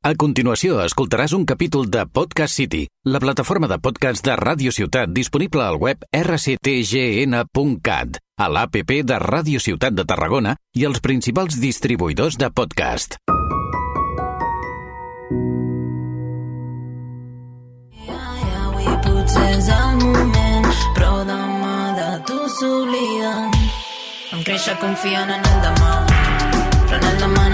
A continuació, escoltaràs un capítol de Podcast City, la plataforma de podcast de Ràdio Ciutat disponible al web rctgn.cat, a l'APP de Ràdio Ciutat de Tarragona i els principals distribuïdors de podcast. És el moment, però demà de tu. Vam créixer confiant en el demà, però en el demà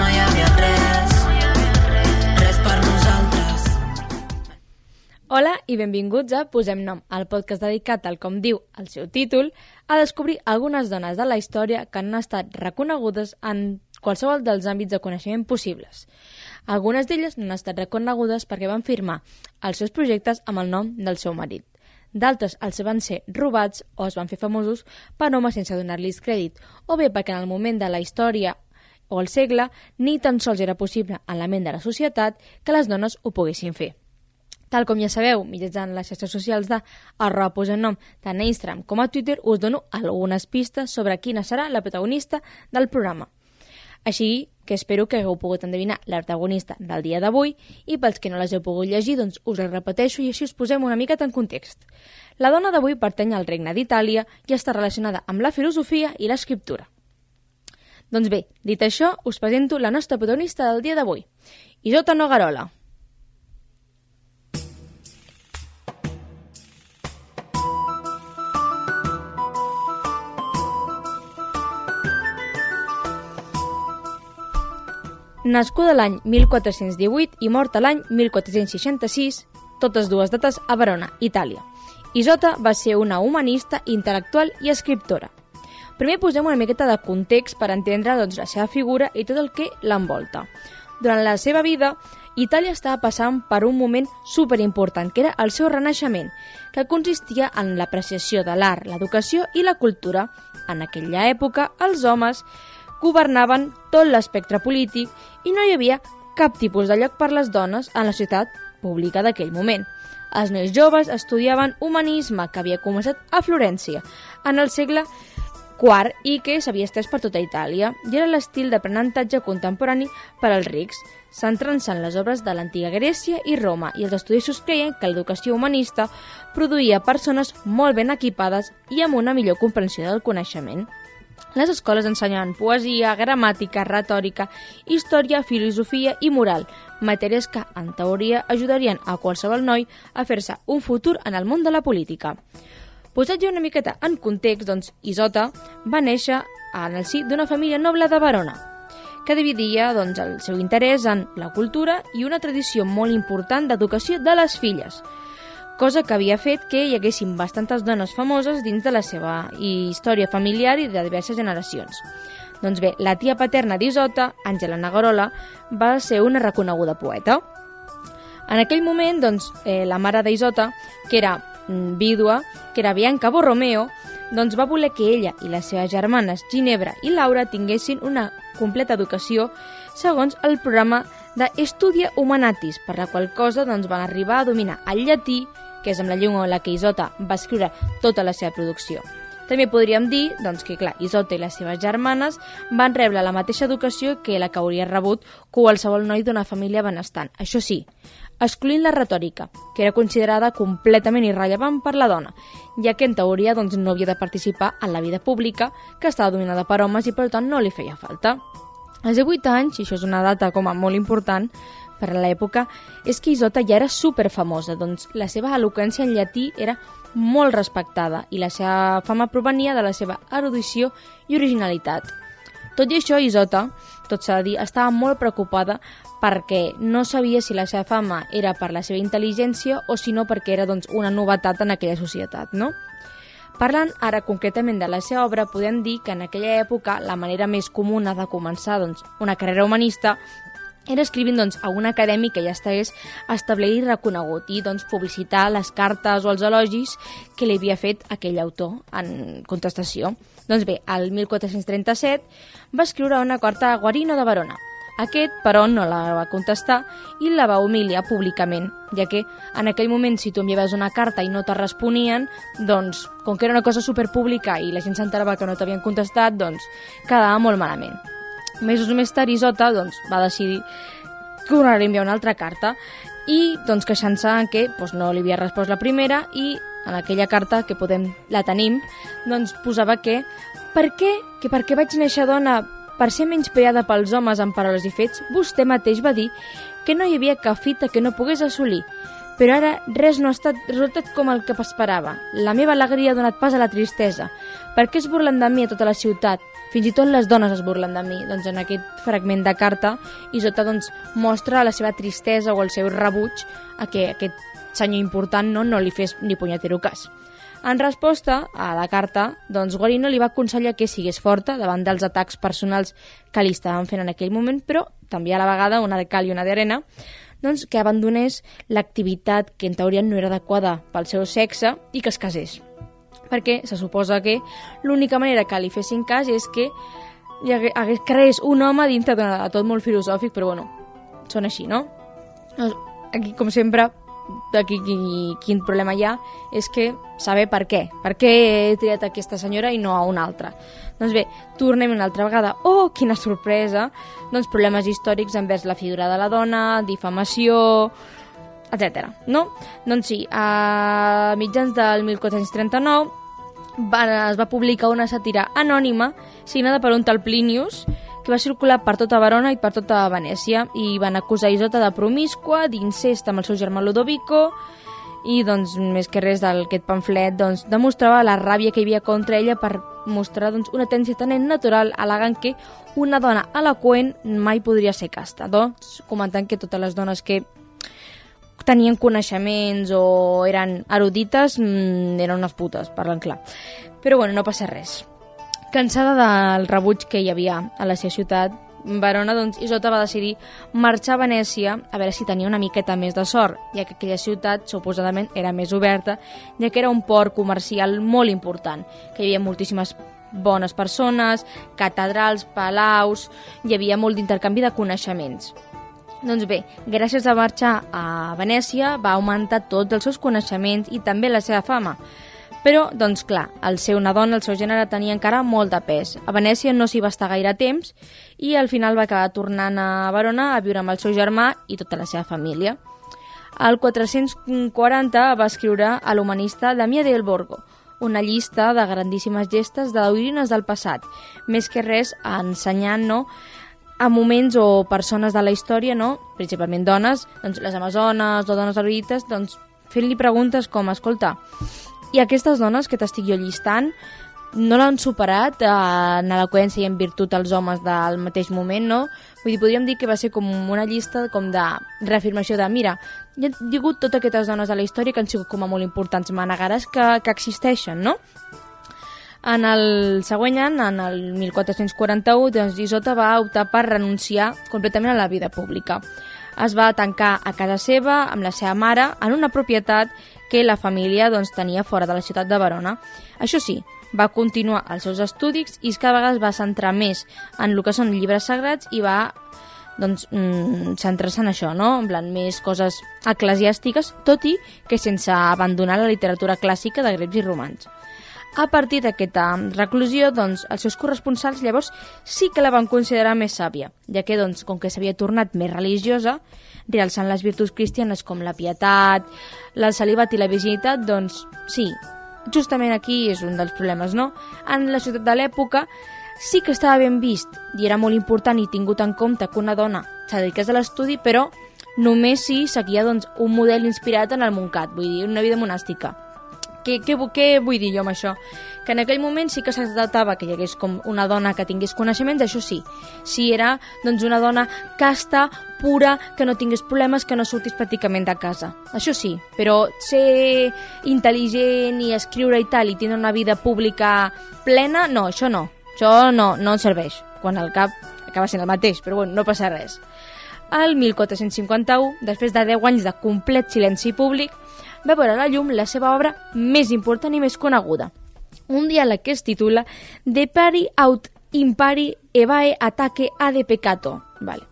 i benvinguts a Posem Nom, el podcast dedicat, al com diu el seu títol, a descobrir algunes dones de la història que han estat reconegudes en qualsevol dels àmbits de coneixement possibles. Algunes d'elles no han estat reconegudes perquè van firmar els seus projectes amb el nom del seu marit. D'altres els van ser robats o es van fer famosos per homes sense donar-los crèdit, o bé perquè en el moment de la història o el segle ni tan sols era possible en la ment de la societat que les dones ho poguessin fer. Tal com ja sabeu, mitjançant les xarxes socials de arroba nom tant a Instagram com a Twitter, us dono algunes pistes sobre quina serà la protagonista del programa. Així que espero que hagueu pogut endevinar la protagonista del dia d'avui i pels que no les heu pogut llegir, doncs us les repeteixo i així us posem una miqueta en context. La dona d'avui pertany al regne d'Itàlia i està relacionada amb la filosofia i l'escriptura. Doncs bé, dit això, us presento la nostra protagonista del dia d'avui, Isota Nogarola. Nascuda l'any 1418 i morta l'any 1466, totes dues dates a Verona, Itàlia. Isota va ser una humanista, intel·lectual i escriptora. Primer posem una miqueta de context per entendre doncs, la seva figura i tot el que l'envolta. Durant la seva vida, Itàlia estava passant per un moment superimportant, que era el seu renaixement, que consistia en l'apreciació de l'art, l'educació i la cultura. En aquella època, els homes governaven tot l'espectre polític i no hi havia cap tipus de lloc per les dones en la ciutat pública d'aquell moment. Els nois joves estudiaven humanisme, que havia començat a Florència en el segle IV i que s'havia estès per tota Itàlia, i era l'estil d'aprenentatge contemporani per als rics, centrant-se en les obres de l'antiga Grècia i Roma, i els estudiosos creien que l'educació humanista produïa persones molt ben equipades i amb una millor comprensió del coneixement. Les escoles ensenyaven poesia, gramàtica, retòrica, història, filosofia i moral, matèries que, en teoria, ajudarien a qualsevol noi a fer-se un futur en el món de la política. Posat ja una miqueta en context, doncs, Isota va néixer en el si d'una família noble de Verona, que dividia doncs, el seu interès en la cultura i una tradició molt important d'educació de les filles, cosa que havia fet que hi haguessin bastantes dones famoses dins de la seva història familiar i de diverses generacions. Doncs bé, la tia paterna d'Isota, Àngela Nagarola, va ser una reconeguda poeta. En aquell moment, doncs, eh, la mare d'Isota, que era mm, vídua, que era Bianca Borromeo, doncs va voler que ella i les seves germanes Ginebra i Laura tinguessin una completa educació segons el programa d'Estudia Humanatis, per la qual cosa doncs, van arribar a dominar el llatí, que és amb la llengua en la que Isota va escriure tota la seva producció. També podríem dir doncs, que clar, Isota i les seves germanes van rebre la mateixa educació que la que hauria rebut qualsevol noi d'una família benestant. Això sí, excloent la retòrica, que era considerada completament irrellevant per la dona, ja que en teoria doncs, no havia de participar en la vida pública, que estava dominada per homes i per tant no li feia falta. Als 18 anys, i això és una data com a molt important per a l'època, és que Isota ja era superfamosa, doncs la seva eloqüència en llatí era molt respectada i la seva fama provenia de la seva erudició i originalitat. Tot i això, Isota, tot s'ha de dir, estava molt preocupada perquè no sabia si la seva fama era per la seva intel·ligència o si no perquè era doncs, una novetat en aquella societat, no? Parlant ara concretament de la seva obra, podem dir que en aquella època la manera més comuna de començar doncs, una carrera humanista era escrivint doncs, a un acadèmic que ja estigués establert i reconegut i doncs, publicitar les cartes o els elogis que li havia fet aquell autor en contestació. Doncs bé, al 1437 va escriure una carta a Guarino de Verona. Aquest, però, no la va contestar i la va humiliar públicament, ja que en aquell moment si tu enviaves una carta i no te responien, doncs, com que era una cosa superpública i la gent s'enterava que no t'havien contestat, doncs quedava molt malament. Mesos més tard, Isota doncs, va decidir tornar a enviar una altra carta i doncs queixant-se que doncs, no li havia respost la primera i en aquella carta que podem la tenim doncs posava que per què, que per què vaig néixer dona per ser menyspreada pels homes en paraules i fets, vostè mateix va dir que no hi havia cap fita que no pogués assolir. Però ara res no ha estat resultat com el que esperava. La meva alegria ha donat pas a la tristesa. Per què es burlen de mi a tota la ciutat? Fins i tot les dones es burlen de mi. Doncs en aquest fragment de carta, Isota doncs, mostra la seva tristesa o el seu rebuig a que aquest senyor important no, no li fes ni punyetero cas. En resposta a la carta, doncs Guarino li va aconsellar que sigués forta davant dels atacs personals que li estaven fent en aquell moment, però també a la vegada, una de cal i una d'arena, doncs que abandonés l'activitat que en teoria no era adequada pel seu sexe i que es casés. Perquè se suposa que l'única manera que li fessin cas és que hi hagués, creés un home dintre de tot molt filosòfic, però bueno, són així, no? Doncs, aquí, com sempre, d'aquí quin problema hi ha és que saber per què. Per què he triat aquesta senyora i no a una altra. Doncs bé, tornem una altra vegada. Oh, quina sorpresa! Doncs problemes històrics envers la figura de la dona, difamació, etc. No? Doncs sí, a mitjans del 1439 va, es va publicar una sàtira anònima signada per un tal Plinius que va circular per tota Verona i per tota Venècia i van acusar Isota de promiscua, d'incest amb el seu germà Ludovico i doncs més que res d'aquest pamflet doncs, demostrava la ràbia que hi havia contra ella per mostrar doncs, una tendència tan natural al·legant que una dona eloquent mai podria ser casta, doncs, comentant que totes les dones que tenien coneixements o eren erudites mmm, eren unes putes, parlant clar. Però bueno, no passa res. Cansada del rebuig que hi havia a la seva ciutat, Verona, doncs, Isota va decidir marxar a Venècia a veure si tenia una miqueta més de sort, ja que aquella ciutat suposadament era més oberta, ja que era un port comercial molt important, que hi havia moltíssimes bones persones, catedrals, palaus, hi havia molt d'intercanvi de coneixements. Doncs bé, gràcies a marxar a Venècia va augmentar tots els seus coneixements i també la seva fama, però, doncs clar, el seu nadon, el seu gènere, tenia encara molt de pes. A Venècia no s'hi va estar gaire temps i al final va acabar tornant a Verona a viure amb el seu germà i tota la seva família. Al 440 va escriure a l'humanista Damià del Borgo, una llista de grandíssimes gestes de del passat, més que res ensenyant no, a moments o persones de la història, no? principalment dones, doncs les amazones o dones erudites, doncs fent-li preguntes com, escolta, i aquestes dones que t'estic jo llistant no l'han superat eh, en eloqüència i en virtut els homes del mateix moment, no? Vull dir, podríem dir que va ser com una llista com de reafirmació de, mira, hi ha hagut totes aquestes dones a la història que han sigut com a molt importants, manegares que, que existeixen, no? En el següent any, en el 1441, doncs Isota va optar per renunciar completament a la vida pública. Es va tancar a casa seva amb la seva mare en una propietat que la família doncs, tenia fora de la ciutat de Verona. Això sí, va continuar els seus estudis i cada vegada es va centrar més en el que són llibres sagrats i va doncs, mm, centrar-se en això, no? en plan, més coses eclesiàstiques, tot i que sense abandonar la literatura clàssica de grecs i romans. A partir d'aquesta reclusió, doncs, els seus corresponsals llavors sí que la van considerar més sàvia, ja que, doncs, com que s'havia tornat més religiosa, realçant les virtuts cristianes com la pietat, la salivat i la virginitat, doncs sí, justament aquí és un dels problemes, no? En la ciutat de l'època sí que estava ben vist i era molt important i tingut en compte que una dona s'adediqués a l'estudi, però només si seguia doncs, un model inspirat en el Montcat, vull dir, una vida monàstica. Què, què, què vull dir jo amb això? Que en aquell moment sí que s'acceptava que hi hagués com una dona que tingués coneixements, això sí. Si era doncs, una dona casta, pura, que no tingués problemes, que no sortís pràcticament de casa. Això sí, però ser intel·ligent i escriure i tal i tindre una vida pública plena, no, això no. Això no, no serveix. Quan al cap acaba sent el mateix, però bueno, no passa res. El 1451, després de 10 anys de complet silenci públic, va veure a la llum la seva obra més important i més coneguda. Un diàleg que es titula De pari aut impari evae ataque de peccato. Vale.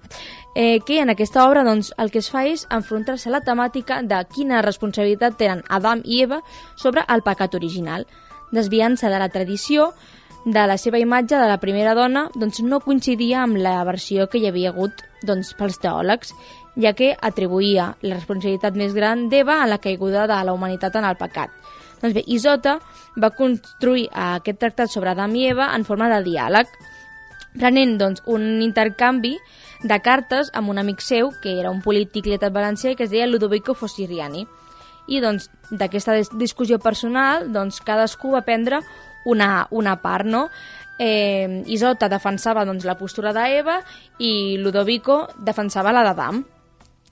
Eh, que en aquesta obra doncs, el que es fa és enfrontar-se a la temàtica de quina responsabilitat tenen Adam i Eva sobre el pecat original, desviant-se de la tradició de la seva imatge de la primera dona doncs, no coincidia amb la versió que hi havia hagut doncs, pels teòlegs ja que atribuïa la responsabilitat més gran d'Eva a la caiguda de la humanitat en el pecat. Doncs bé, Isota va construir aquest tractat sobre Adam i Eva en forma de diàleg, prenent doncs, un intercanvi de cartes amb un amic seu, que era un polític lletat valencià que es deia Ludovico Fossiriani. I doncs d'aquesta discussió personal, doncs cadascú va prendre una, una part, no? Eh, Isota defensava doncs, la postura d'Eva i Ludovico defensava la d'Adam.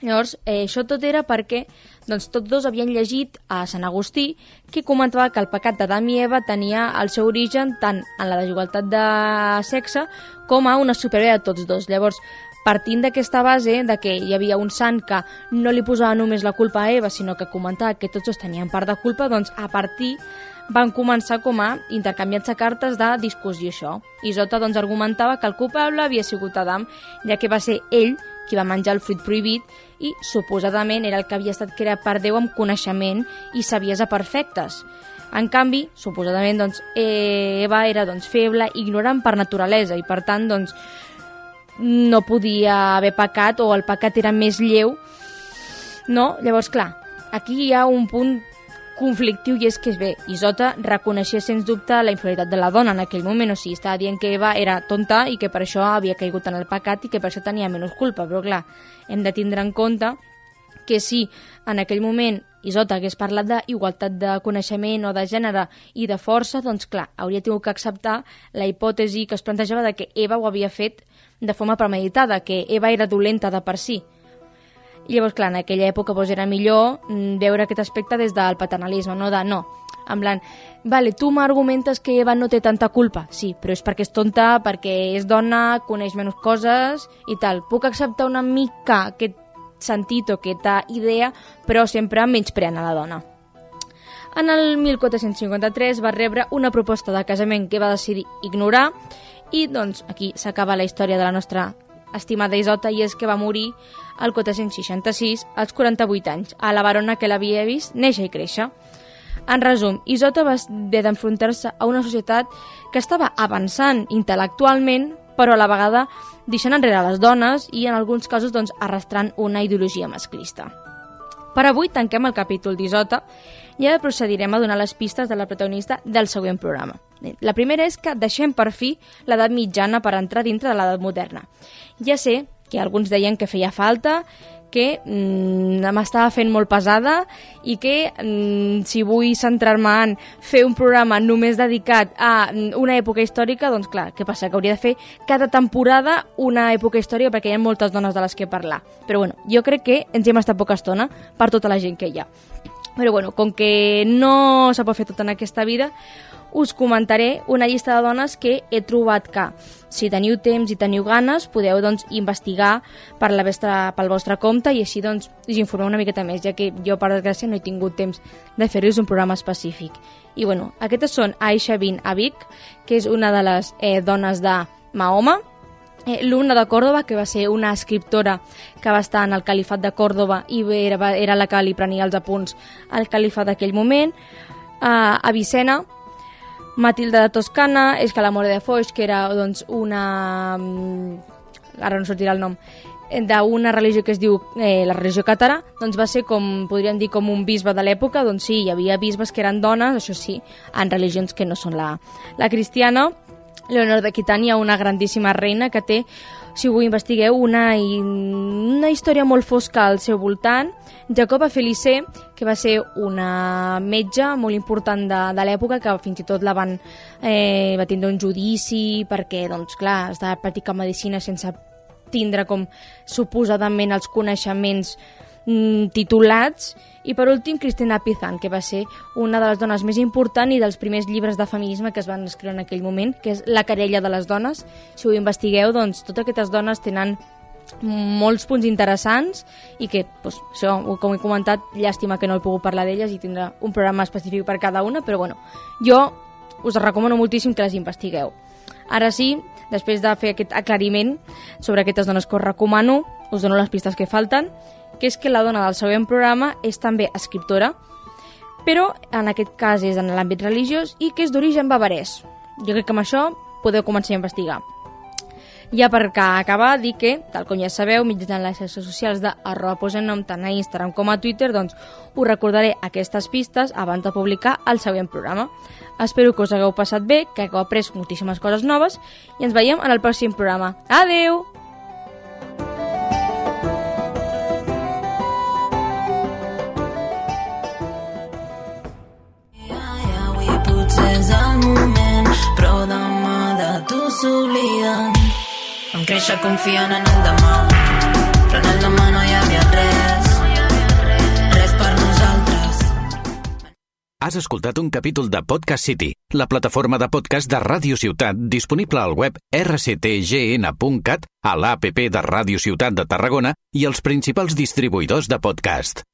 Llavors, eh, això tot era perquè doncs, tots dos havien llegit a Sant Agustí que comentava que el pecat d'Adam i Eva tenia el seu origen tant en la desigualtat de sexe com a una superior de tots dos. Llavors, partint d'aquesta base de que hi havia un sant que no li posava només la culpa a Eva, sinó que comentava que tots dos tenien part de culpa, doncs a partir van començar com a intercanviar-se cartes de discussió això. Isota doncs, argumentava que el culpable havia sigut Adam, ja que va ser ell qui va menjar el fruit prohibit i suposadament era el que havia estat creat per Déu amb coneixement i saviesa perfectes. En canvi, suposadament, doncs, Eva era doncs, feble, ignorant per naturalesa i per tant doncs, no podia haver pecat o el pecat era més lleu. No? Llavors, clar, aquí hi ha un punt conflictiu i és que, bé, Isota reconeixia sens dubte la inferioritat de la dona en aquell moment, o sigui, estava dient que Eva era tonta i que per això havia caigut en el pecat i que per això tenia menys culpa, però clar, hem de tindre en compte que si en aquell moment Isota hagués parlat d'igualtat de coneixement o de gènere i de força, doncs clar, hauria tingut que acceptar la hipòtesi que es plantejava de que Eva ho havia fet de forma premeditada, que Eva era dolenta de per si. I llavors, clar, en aquella època doncs, era millor mm, veure aquest aspecte des del paternalisme, no de no. En plan, vale, tu m'argumentes que Eva no té tanta culpa. Sí, però és perquè és tonta, perquè és dona, coneix menys coses i tal. Puc acceptar una mica aquest sentit o aquesta idea, però sempre menyspreant a la dona. En el 1453 va rebre una proposta de casament que va decidir ignorar i doncs aquí s'acaba la història de la nostra estimada Isota i és que va morir el 466 als 48 anys, a la barona que l'havia vist néixer i créixer. En resum, Isota va haver d'enfrontar-se a una societat que estava avançant intel·lectualment, però a la vegada deixant enrere les dones i en alguns casos doncs, arrastrant una ideologia masclista. Per avui tanquem el capítol d'Isota i ara procedirem a donar les pistes de la protagonista del següent programa. La primera és que deixem per fi l'edat mitjana per entrar dintre de l'edat moderna. Ja sé que alguns deien que feia falta, que mm, m'estava fent molt pesada i que mm, si vull centrar-me en fer un programa només dedicat a mm, una època històrica, doncs clar, què passa? Que hauria de fer cada temporada una època històrica perquè hi ha moltes dones de les que parlar. Però bueno, jo crec que ens hem estat poca estona per tota la gent que hi ha. Però bueno, com que no s'ha pot fer tot en aquesta vida, us comentaré una llista de dones que he trobat que, si teniu temps i teniu ganes, podeu doncs, investigar per la vostra, pel vostre compte i així doncs, us informeu una miqueta més, ja que jo, per desgràcia, no he tingut temps de fer-vos un programa específic. I bueno, aquestes són Aisha bin Abik, que és una de les eh, dones de Mahoma, Luna de Còrdoba, que va ser una escriptora que va estar en el califat de Còrdoba i era, era la que li prenia els apunts al califat d'aquell moment, eh, Avicena, Matilda de Toscana, Escalamore de Foix, que era doncs, una... Mm, ara no sortirà el nom, d'una religió que es diu eh, la religió càtara, doncs va ser com, podríem dir, com un bisbe de l'època, doncs sí, hi havia bisbes que eren dones, això sí, en religions que no són la, la cristiana, Leonor d'Aquitània, una grandíssima reina que té, si ho investigueu, una, una història molt fosca al seu voltant. Jacoba Felicé, que va ser una metge molt important de, de l'època, que fins i tot la van, eh, va tindre un judici perquè, doncs, clar, estava practicant medicina sense tindre com suposadament els coneixements titulats i per últim Cristina Pizan, que va ser una de les dones més importants i dels primers llibres de feminisme que es van escriure en aquell moment, que és La querella de les dones. Si ho investigueu, doncs totes aquestes dones tenen molts punts interessants i que, doncs, això, com he comentat, llàstima que no he pogut parlar d'elles i tindrà un programa específic per cada una, però bueno, jo us recomano moltíssim que les investigueu. Ara sí, després de fer aquest aclariment sobre aquestes dones que us recomano, us dono les pistes que falten que és que la dona del següent programa és també escriptora, però en aquest cas és en l'àmbit religiós i que és d'origen bavarès. Jo crec que amb això podeu començar a investigar. Ja per acabar, dir que, tal com ja sabeu, mitjançant les xarxes socials de arroba posen nom tant a Instagram com a Twitter, doncs us recordaré aquestes pistes abans de publicar el següent programa. Espero que us hagueu passat bé, que hagueu après moltíssimes coses noves i ens veiem en el pròxim programa. Adeu! S'obliden. Vam créixer confiant en el demà, però en el demà no hi havia res. Res per nosaltres. Has escoltat un capítol de Podcast City, la plataforma de podcast de Ràdio Ciutat disponible al web rctgn.cat, a l'APP de Ràdio Ciutat de Tarragona i els principals distribuïdors de podcast.